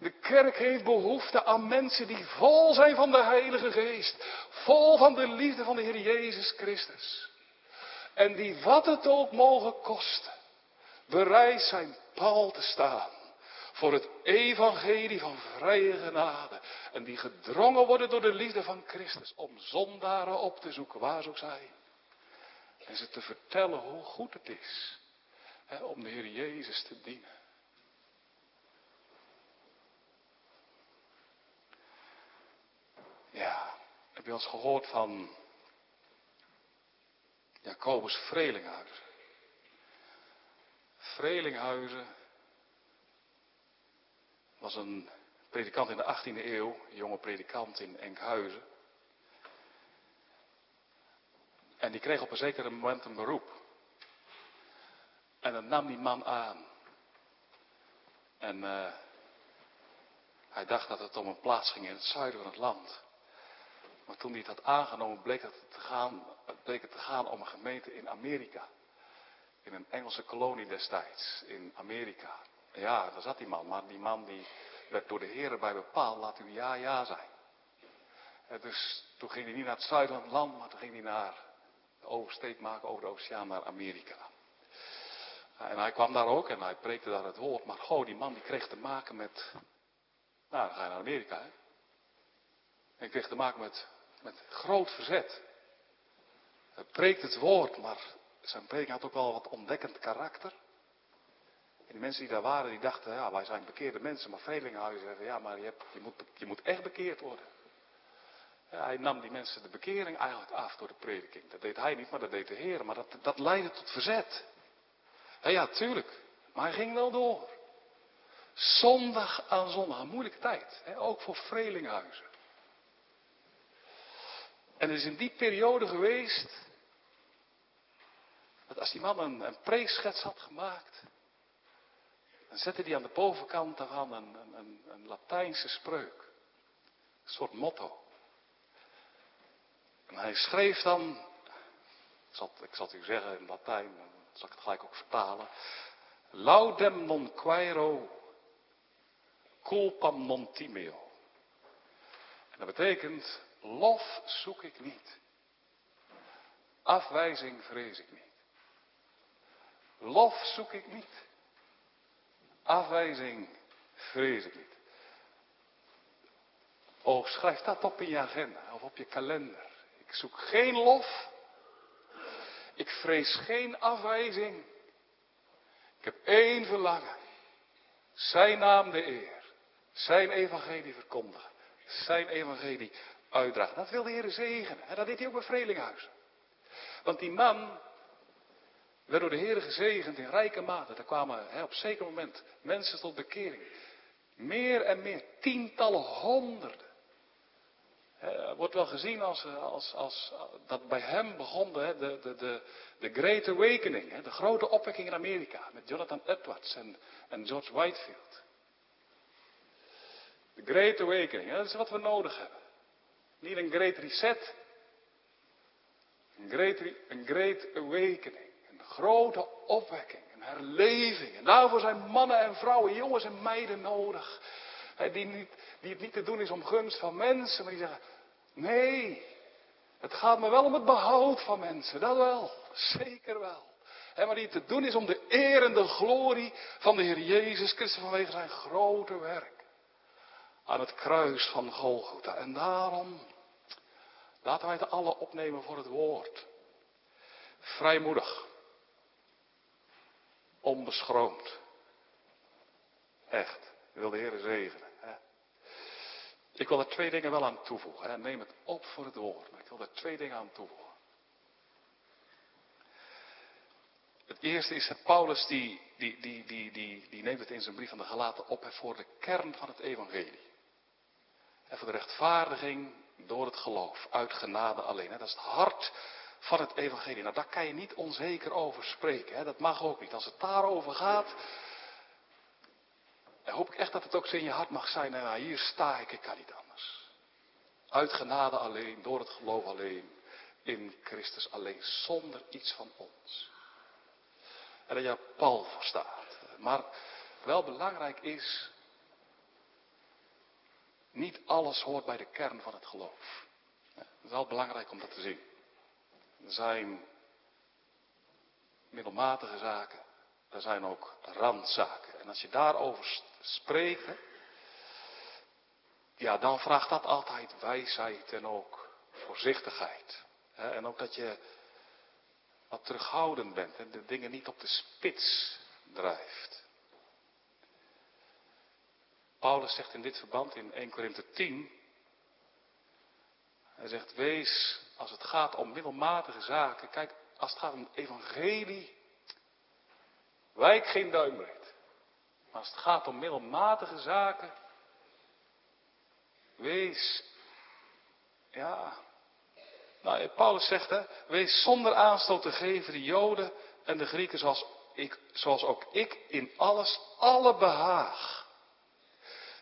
Speaker 1: De kerk heeft behoefte aan mensen die vol zijn van de Heilige Geest, vol van de liefde van de Heer Jezus Christus. En die wat het ook mogen kosten, bereid zijn pal te staan voor het evangelie van vrije genade. En die gedrongen worden door de liefde van Christus om zondaren op te zoeken, waar ze ook zijn. En ze te vertellen hoe goed het is hè, om de Heer Jezus te dienen. Ja, heb je ons gehoord van Jacobus Vrelinghuizen? Vrelinghuizen was een predikant in de 18e eeuw, een jonge predikant in Enkhuizen. En die kreeg op een zekere moment een beroep. En dat nam die man aan. En eh, hij dacht dat het om een plaats ging in het zuiden van het land. Maar toen hij het had aangenomen, bleek het te gaan, bleek het te gaan om een gemeente in Amerika. In een Engelse kolonie destijds, in Amerika. Ja, daar zat die man, maar die man die werd door de Heer bij bepaald, laat u ja, ja zijn. En dus toen ging hij niet naar het zuiden van het land, maar toen ging hij naar de oversteek maken over de oceaan naar Amerika. En hij kwam daar ook en hij preekte daar het woord. Maar goh, die man die kreeg te maken met. Nou, dan ga je naar Amerika, hè. En kreeg te maken met, met groot verzet. Hij preekt het woord, maar zijn preek had ook wel wat ontdekkend karakter. En die mensen die daar waren, die dachten, ja, wij zijn bekeerde mensen. Maar Velingenhuizen zeggen, ja, maar je, hebt, je, moet, je moet echt bekeerd worden. Hij nam die mensen de bekering eigenlijk af door de prediking. Dat deed hij niet, maar dat deed de Heer. Maar dat, dat leidde tot verzet. Ja, ja, tuurlijk. Maar hij ging wel door. Zondag aan zondag, een moeilijke tijd. Hè? Ook voor Vrelinghuizen. En het is in die periode geweest. Dat als die man een, een preeschets had gemaakt. Dan zette hij aan de bovenkant daarvan een, een, een Latijnse spreuk. Een soort motto. En hij schreef dan. Ik zal, ik het u zeggen in Latijn zal ik het gelijk ook vertalen. Laudem non quaero, culpam non timeo. En dat betekent, lof zoek ik niet. Afwijzing vrees ik niet. Lof zoek ik niet. Afwijzing vrees ik niet. Oh, schrijf dat op in je agenda of op je kalender. Ik zoek geen lof ik vrees geen afwijzing. Ik heb één verlangen. Zijn naam de eer. Zijn evangelie verkondigen. Zijn evangelie uitdragen. Dat wil de Heer zegenen. En dat deed hij ook bij Vrelinghuizen. Want die man werd door de Heer gezegend in rijke mate. Er kwamen hè, op zeker moment mensen tot bekering. Meer en meer, tientallen, honderden. Wordt wel gezien als, eh, als, als dat bij hem begon de, de, de, de Great Awakening, de grote opwekking in Amerika met Jonathan Edwards en, en George Whitefield. De Great Awakening, dat is wat we nodig hebben. Niet een Great Reset, een Great, een great Awakening, een grote opwekking, een herleving. En daarvoor zijn mannen en vrouwen, jongens en meiden nodig die, niet, die het niet te doen is om gunst van mensen, maar die zeggen, nee, het gaat me wel om het behoud van mensen, dat wel, zeker wel. maar die het te doen is om de eer en de glorie van de Heer Jezus Christus vanwege zijn grote werk. Aan het kruis van Golgotha. En daarom laten wij het alle opnemen voor het woord. Vrijmoedig. Onbeschroomd. Echt. Wil de Heer zegenen. Ik wil er twee dingen wel aan toevoegen. Neem het op voor het woord. Maar ik wil er twee dingen aan toevoegen. Het eerste is dat Paulus die, die, die, die, die, die neemt het in zijn brief aan de gelaten op voor de kern van het evangelie. En voor de rechtvaardiging door het geloof, uit genade alleen. Dat is het hart van het evangelie. Nou, daar kan je niet onzeker over spreken. Dat mag ook niet. Als het daarover gaat, dan hoop ik echt dat het ook zo in je hart mag zijn. En nou, hier sta ik, ik kan niet anders. Uit genade alleen, door het geloof alleen, in Christus alleen, zonder iets van ons. En dat je Paul voor staat. Maar wel belangrijk is, niet alles hoort bij de kern van het geloof. Het is wel belangrijk om dat te zien. Er zijn middelmatige zaken, er zijn ook randzaken. En als je daarover spreekt, ja, dan vraagt dat altijd wijsheid en ook voorzichtigheid. En ook dat je wat terughoudend bent en de dingen niet op de spits drijft. Paulus zegt in dit verband in 1 Korinthe 10, hij zegt, wees als het gaat om middelmatige zaken, kijk, als het gaat om evangelie, wijk geen duimbreed. Maar als het gaat om middelmatige zaken, wees, ja, Nou, Paulus zegt, hè, wees zonder aanstoot te geven de Joden en de Grieken zoals, ik, zoals ook ik in alles alle behaag.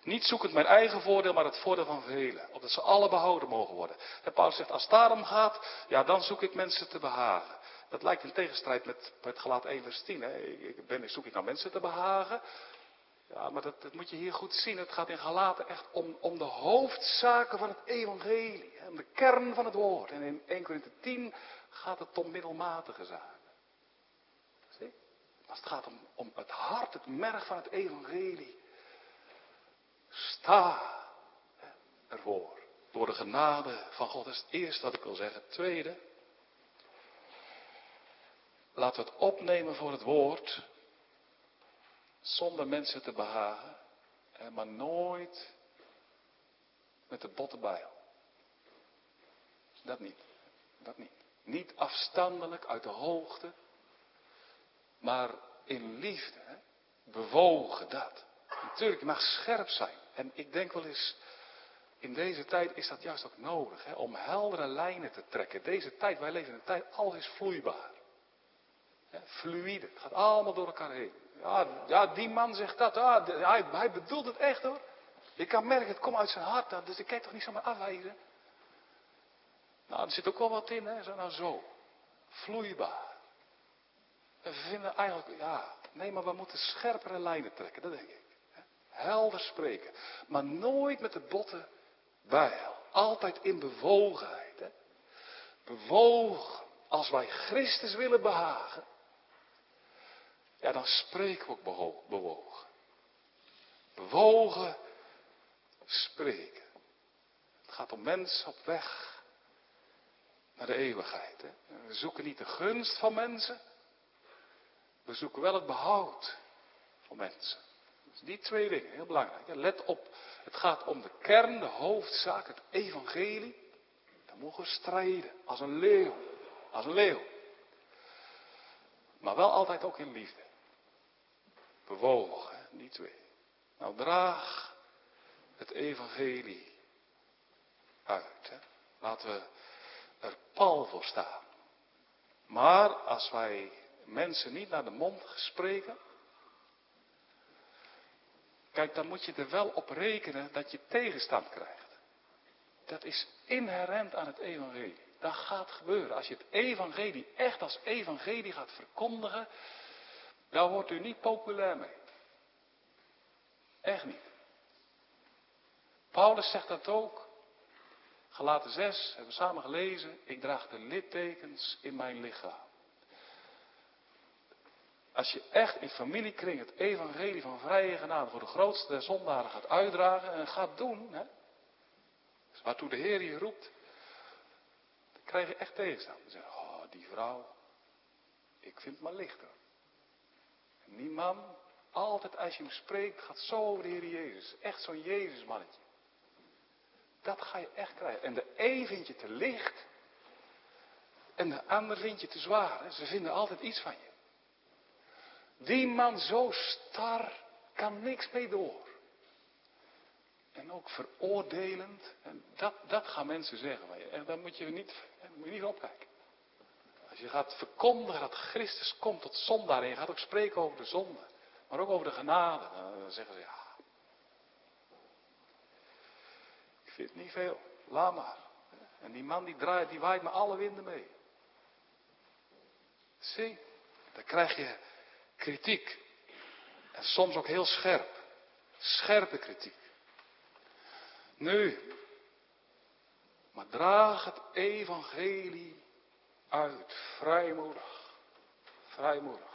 Speaker 1: Niet zoekend mijn eigen voordeel, maar het voordeel van velen. Opdat ze alle behouden mogen worden. En Paulus zegt, als het daarom gaat, ja, dan zoek ik mensen te behagen. Dat lijkt in tegenstrijd met, met gelaat 1 vers 10. Hè. Ik ben, zoek ik nou mensen te behagen? Ja, maar dat, dat, moet je hier goed zien. Het gaat in Galaten echt om, om de hoofdzaken van het evangelie. Om de kern van het woord. En in 1 Corinthië 10 gaat het om middelmatige zaken. Zie? Als het gaat om, om het hart, het merg van het evangelie. Sta ervoor. Door de genade van God. Dat is het eerste wat ik wil zeggen. Tweede. Laten we het opnemen voor het woord. Zonder mensen te behagen. Maar nooit met de botte bijl. Dat niet. Dat niet. Niet afstandelijk uit de hoogte. Maar in liefde. Bewogen dat. Natuurlijk, je mag scherp zijn. En ik denk wel eens, in deze tijd is dat juist ook nodig. Hè? Om heldere lijnen te trekken. Deze tijd, wij leven in een tijd, alles is vloeibaar. Hè? Fluide. Het gaat allemaal door elkaar heen. Ja, ja, die man zegt dat. Ja, hij, bedoelt het echt hoor. Je kan merken, het komt uit zijn hart. Dus ik kan toch niet zomaar afwijzen. Nou, er zit ook wel wat in, hè. Zo, nou zo. Vloeibaar. We vinden eigenlijk, ja, nee, maar we moeten scherpere lijnen trekken, dat denk ik. Helder spreken. Maar nooit met de botten bijl. Altijd in bewogenheid. Hè. Bewogen. Als wij Christus willen behagen. Ja, dan spreken we ook bewogen. Bewogen spreken. Het gaat om mensen op weg naar de eeuwigheid. Hè? We zoeken niet de gunst van mensen. We zoeken wel het behoud van mensen. Dus die twee dingen, heel belangrijk. Let op, het gaat om de kern, de hoofdzaak, het evangelie. Dan mogen we strijden, als een leeuw. Als een leeuw. Maar wel altijd ook in liefde. Bewogen, die twee. Nou, draag het evangelie uit. Hè. Laten we er pal voor staan. Maar als wij mensen niet naar de mond spreken, kijk, dan moet je er wel op rekenen dat je tegenstand krijgt. Dat is inherent aan het evangelie. Dat gaat gebeuren. Als je het evangelie echt als evangelie gaat verkondigen, dan wordt u niet populair mee. Echt niet. Paulus zegt dat ook. Gelaten 6, hebben we samen gelezen. Ik draag de littekens in mijn lichaam. Als je echt in familiekring het evangelie van vrije genade voor de grootste zondaren gaat uitdragen en gaat doen, hè, dus waartoe de Heer je roept, dan krijg je echt tegenstand. Dan zeg je, oh, die vrouw, ik vind het maar lichter. En die man, altijd als je hem spreekt, gaat zo over de Heer Jezus. Echt zo'n Jezusmannetje. Dat ga je echt krijgen. En de een vind je te licht. En de ander vind je te zwaar. Ze vinden altijd iets van je. Die man zo star kan niks mee door. En ook veroordelend. En dat, dat gaan mensen zeggen. En daar moet je niet, moet je niet opkijken. Als je gaat verkondigen dat Christus komt tot zondaar. En je gaat ook spreken over de zonde. Maar ook over de genade. Dan zeggen ze ja. Ik vind het niet veel. Laat maar. En die man die draait, die waait me alle winden mee. Zie, dan krijg je kritiek. En soms ook heel scherp. Scherpe kritiek. Nu, maar draag het evangelie uit, vrijmoedig. Vrijmoedig.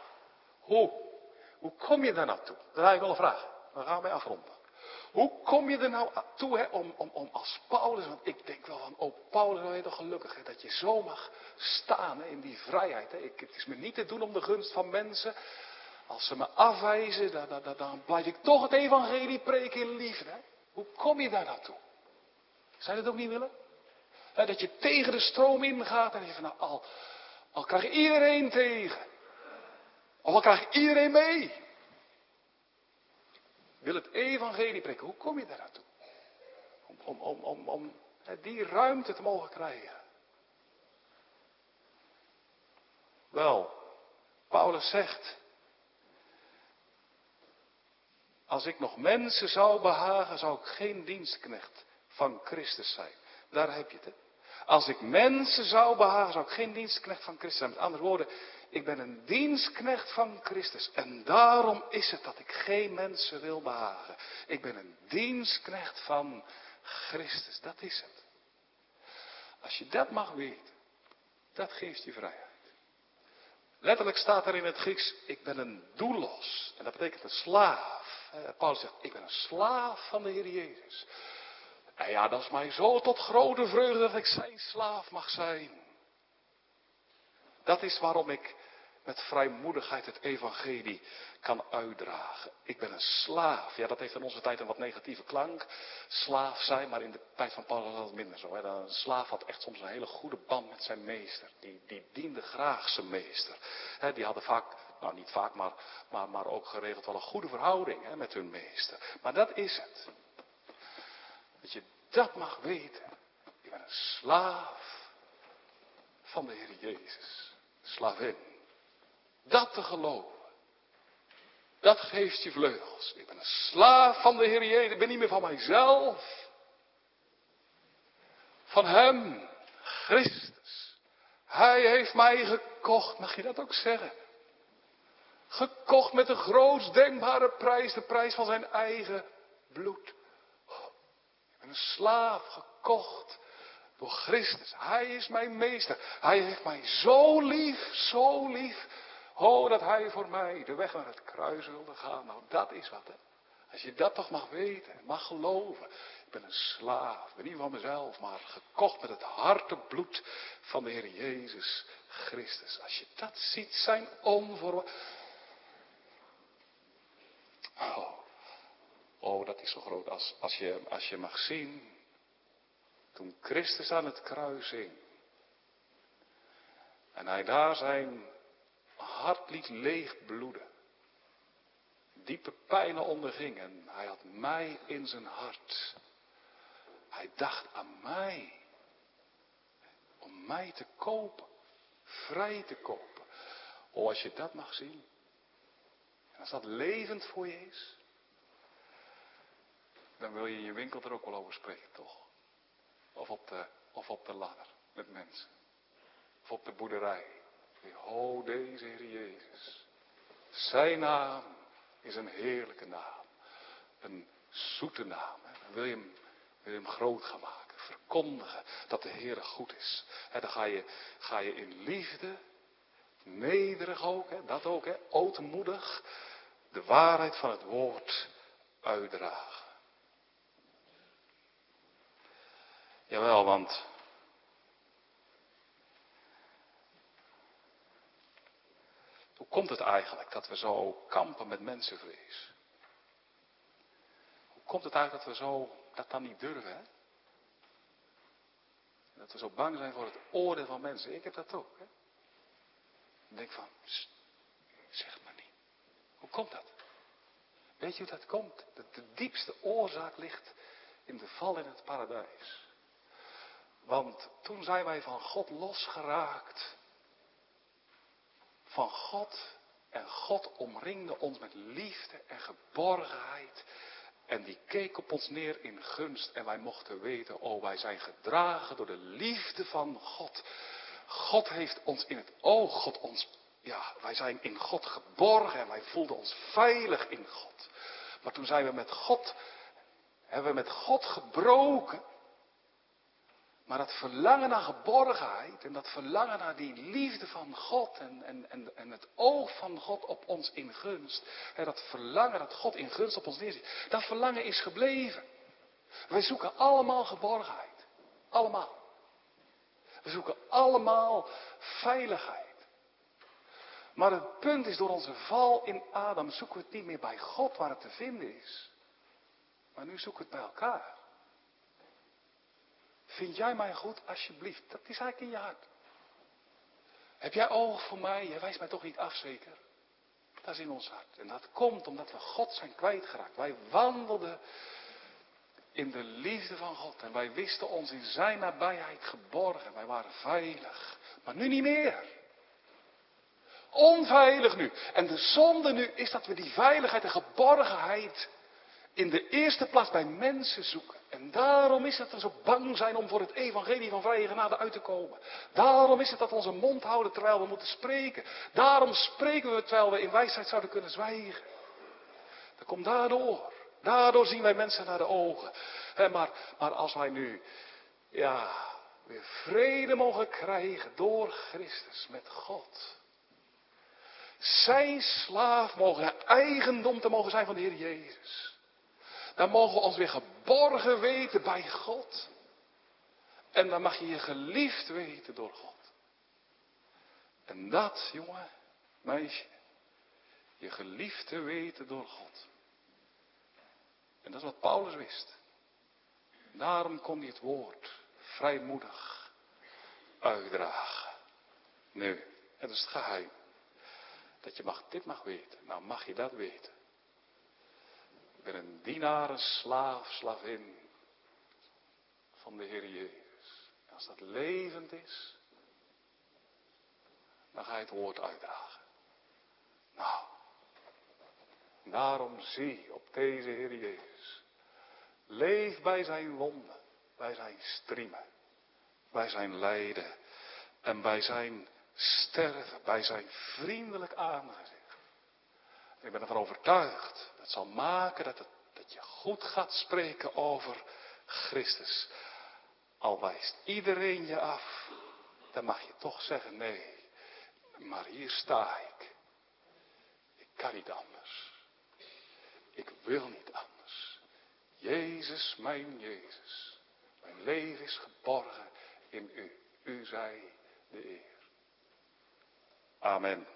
Speaker 1: Hoe? Hoe kom je daar naartoe? Dat heb ik wel een vraag. Dan gaan we afronden. Hoe kom je er nou toe hè, om, om, om als Paulus, want ik denk wel van, oh Paulus, ben je toch gelukkig dat je zo mag staan in die vrijheid. Hè. Ik, het is me niet te doen om de gunst van mensen. Als ze me afwijzen, dan, dan, dan blijf ik toch het evangelie preken in liefde. Hoe kom je daar naartoe? Zou dat ook niet willen? dat je tegen de stroom ingaat en je van nou, al, al krijg iedereen tegen. Of al krijg iedereen mee. Wil het evangelie preken. Hoe kom je daar naartoe? Om, om, om, om die ruimte te mogen krijgen. Wel, Paulus zegt, als ik nog mensen zou behagen, zou ik geen dienstknecht van Christus zijn. Daar heb je het. Als ik mensen zou behagen, zou ik geen dienstknecht van Christus zijn. Met andere woorden, ik ben een dienstknecht van Christus. En daarom is het dat ik geen mensen wil behagen. Ik ben een dienstknecht van Christus. Dat is het. Als je dat mag weten, dat geeft je vrijheid. Letterlijk staat er in het Grieks, ik ben een doelos. En dat betekent een slaaf. Paulus zegt, ik ben een slaaf van de Heer Jezus. En ja, dat is mij zo tot grote vreugde dat ik zijn slaaf mag zijn. Dat is waarom ik met vrijmoedigheid het evangelie kan uitdragen. Ik ben een slaaf. Ja, dat heeft in onze tijd een wat negatieve klank. Slaaf zijn, maar in de tijd van Paulus was het minder zo. Hè. Een slaaf had echt soms een hele goede band met zijn meester. Die, die diende graag zijn meester. Die hadden vaak, nou niet vaak, maar, maar, maar ook geregeld wel een goede verhouding hè, met hun meester. Maar dat is het. Dat je dat mag weten. Ik ben een slaaf van de Heer Jezus. Slavin. Dat te geloven. Dat geeft je vleugels. Ik ben een slaaf van de Heer Jezus. Ik ben niet meer van mijzelf. Van Hem. Christus. Hij heeft mij gekocht. Mag je dat ook zeggen? Gekocht met de grootst denkbare prijs. De prijs van zijn eigen bloed. Een slaaf gekocht door Christus. Hij is mijn meester. Hij heeft mij zo lief, zo lief. Oh, dat hij voor mij de weg naar het kruis wilde gaan. Nou, dat is wat. Hè. Als je dat toch mag weten, mag geloven. Ik ben een slaaf, ik ben niet van mezelf, maar gekocht met het harte bloed van de Heer Jezus Christus. Als je dat ziet, zijn onvoor. Oh, Oh, dat is zo groot als, als, je, als je mag zien. Toen Christus aan het kruis hing. En hij daar zijn hart liet leeg bloeden. Diepe pijnen onderging en hij had mij in zijn hart. Hij dacht aan mij. Om mij te kopen. Vrij te kopen. Oh, als je dat mag zien. En als dat levend voor je is dan wil je in je winkel er ook wel over spreken, toch? Of op de, of op de ladder met mensen. Of op de boerderij. Ho, deze Heer Jezus. Zijn naam is een heerlijke naam. Een zoete naam. Wil je hem, wil hem groot gaan maken. Verkondigen dat de Heer goed is. dan ga je, ga je in liefde, nederig ook, dat ook, hè, ootmoedig, de waarheid van het woord uitdragen. Jawel, want hoe komt het eigenlijk dat we zo kampen met mensenvrees? Hoe komt het eigenlijk dat we zo dat dan niet durven? Hè? Dat we zo bang zijn voor het oordeel van mensen. Ik heb dat ook. Hè? Ik denk van, zeg maar niet. Hoe komt dat? Weet je hoe dat komt? Dat de diepste oorzaak ligt in de val in het paradijs. Want toen zijn wij van God losgeraakt. Van God. En God omringde ons met liefde en geborgenheid. En die keek op ons neer in gunst. En wij mochten weten, oh wij zijn gedragen door de liefde van God. God heeft ons in het oog. God ons, ja, wij zijn in God geborgen. En wij voelden ons veilig in God. Maar toen zijn we met God, hebben we met God gebroken. Maar dat verlangen naar geborgenheid en dat verlangen naar die liefde van God en, en, en, en het oog van God op ons in gunst. Hè, dat verlangen dat God in gunst op ons neerziet. Dat verlangen is gebleven. Wij zoeken allemaal geborgenheid. Allemaal. We zoeken allemaal veiligheid. Maar het punt is, door onze val in Adam zoeken we het niet meer bij God waar het te vinden is. Maar nu zoeken we het bij elkaar. Vind jij mij goed, alsjeblieft? Dat is eigenlijk in je hart. Heb jij oog voor mij? Jij wijst mij toch niet af, zeker? Dat is in ons hart. En dat komt omdat we God zijn kwijtgeraakt. Wij wandelden in de liefde van God. En wij wisten ons in zijn nabijheid geborgen. Wij waren veilig. Maar nu niet meer. onveilig nu. En de zonde nu is dat we die veiligheid en geborgenheid in de eerste plaats bij mensen zoeken. En daarom is het dat we zo bang zijn om voor het evangelie van vrije genade uit te komen. Daarom is het dat we onze mond houden terwijl we moeten spreken. Daarom spreken we terwijl we in wijsheid zouden kunnen zwijgen. Dat komt daardoor. Daardoor zien wij mensen naar de ogen. maar, maar als wij nu, ja, weer vrede mogen krijgen door Christus met God. Zijn slaaf mogen eigendom te mogen zijn van de Heer Jezus. Dan mogen we ons weer geborgen weten bij God. En dan mag je je geliefd weten door God. En dat, jongen, meisje, je geliefd te weten door God. En dat is wat Paulus wist. Daarom kon hij het woord vrijmoedig uitdragen. Nu, het is het geheim. Dat je mag, dit mag weten. Nou mag je dat weten. Ik ben een dienaar, een slaaf, slavin van de Heer Jezus. En als dat levend is, dan ga je het woord uitdragen. Nou, daarom zie op deze Heer Jezus. Leef bij zijn wonden, bij zijn striemen, bij zijn lijden en bij zijn sterven, bij zijn vriendelijk aangezicht. ik ben ervan overtuigd, dat zal maken dat, het, dat je goed gaat spreken over Christus. Al wijst iedereen je af, dan mag je toch zeggen nee. Maar hier sta ik. Ik kan niet anders. Ik wil niet anders. Jezus, mijn Jezus. Mijn leven is geborgen in u. U zij de eer. Amen.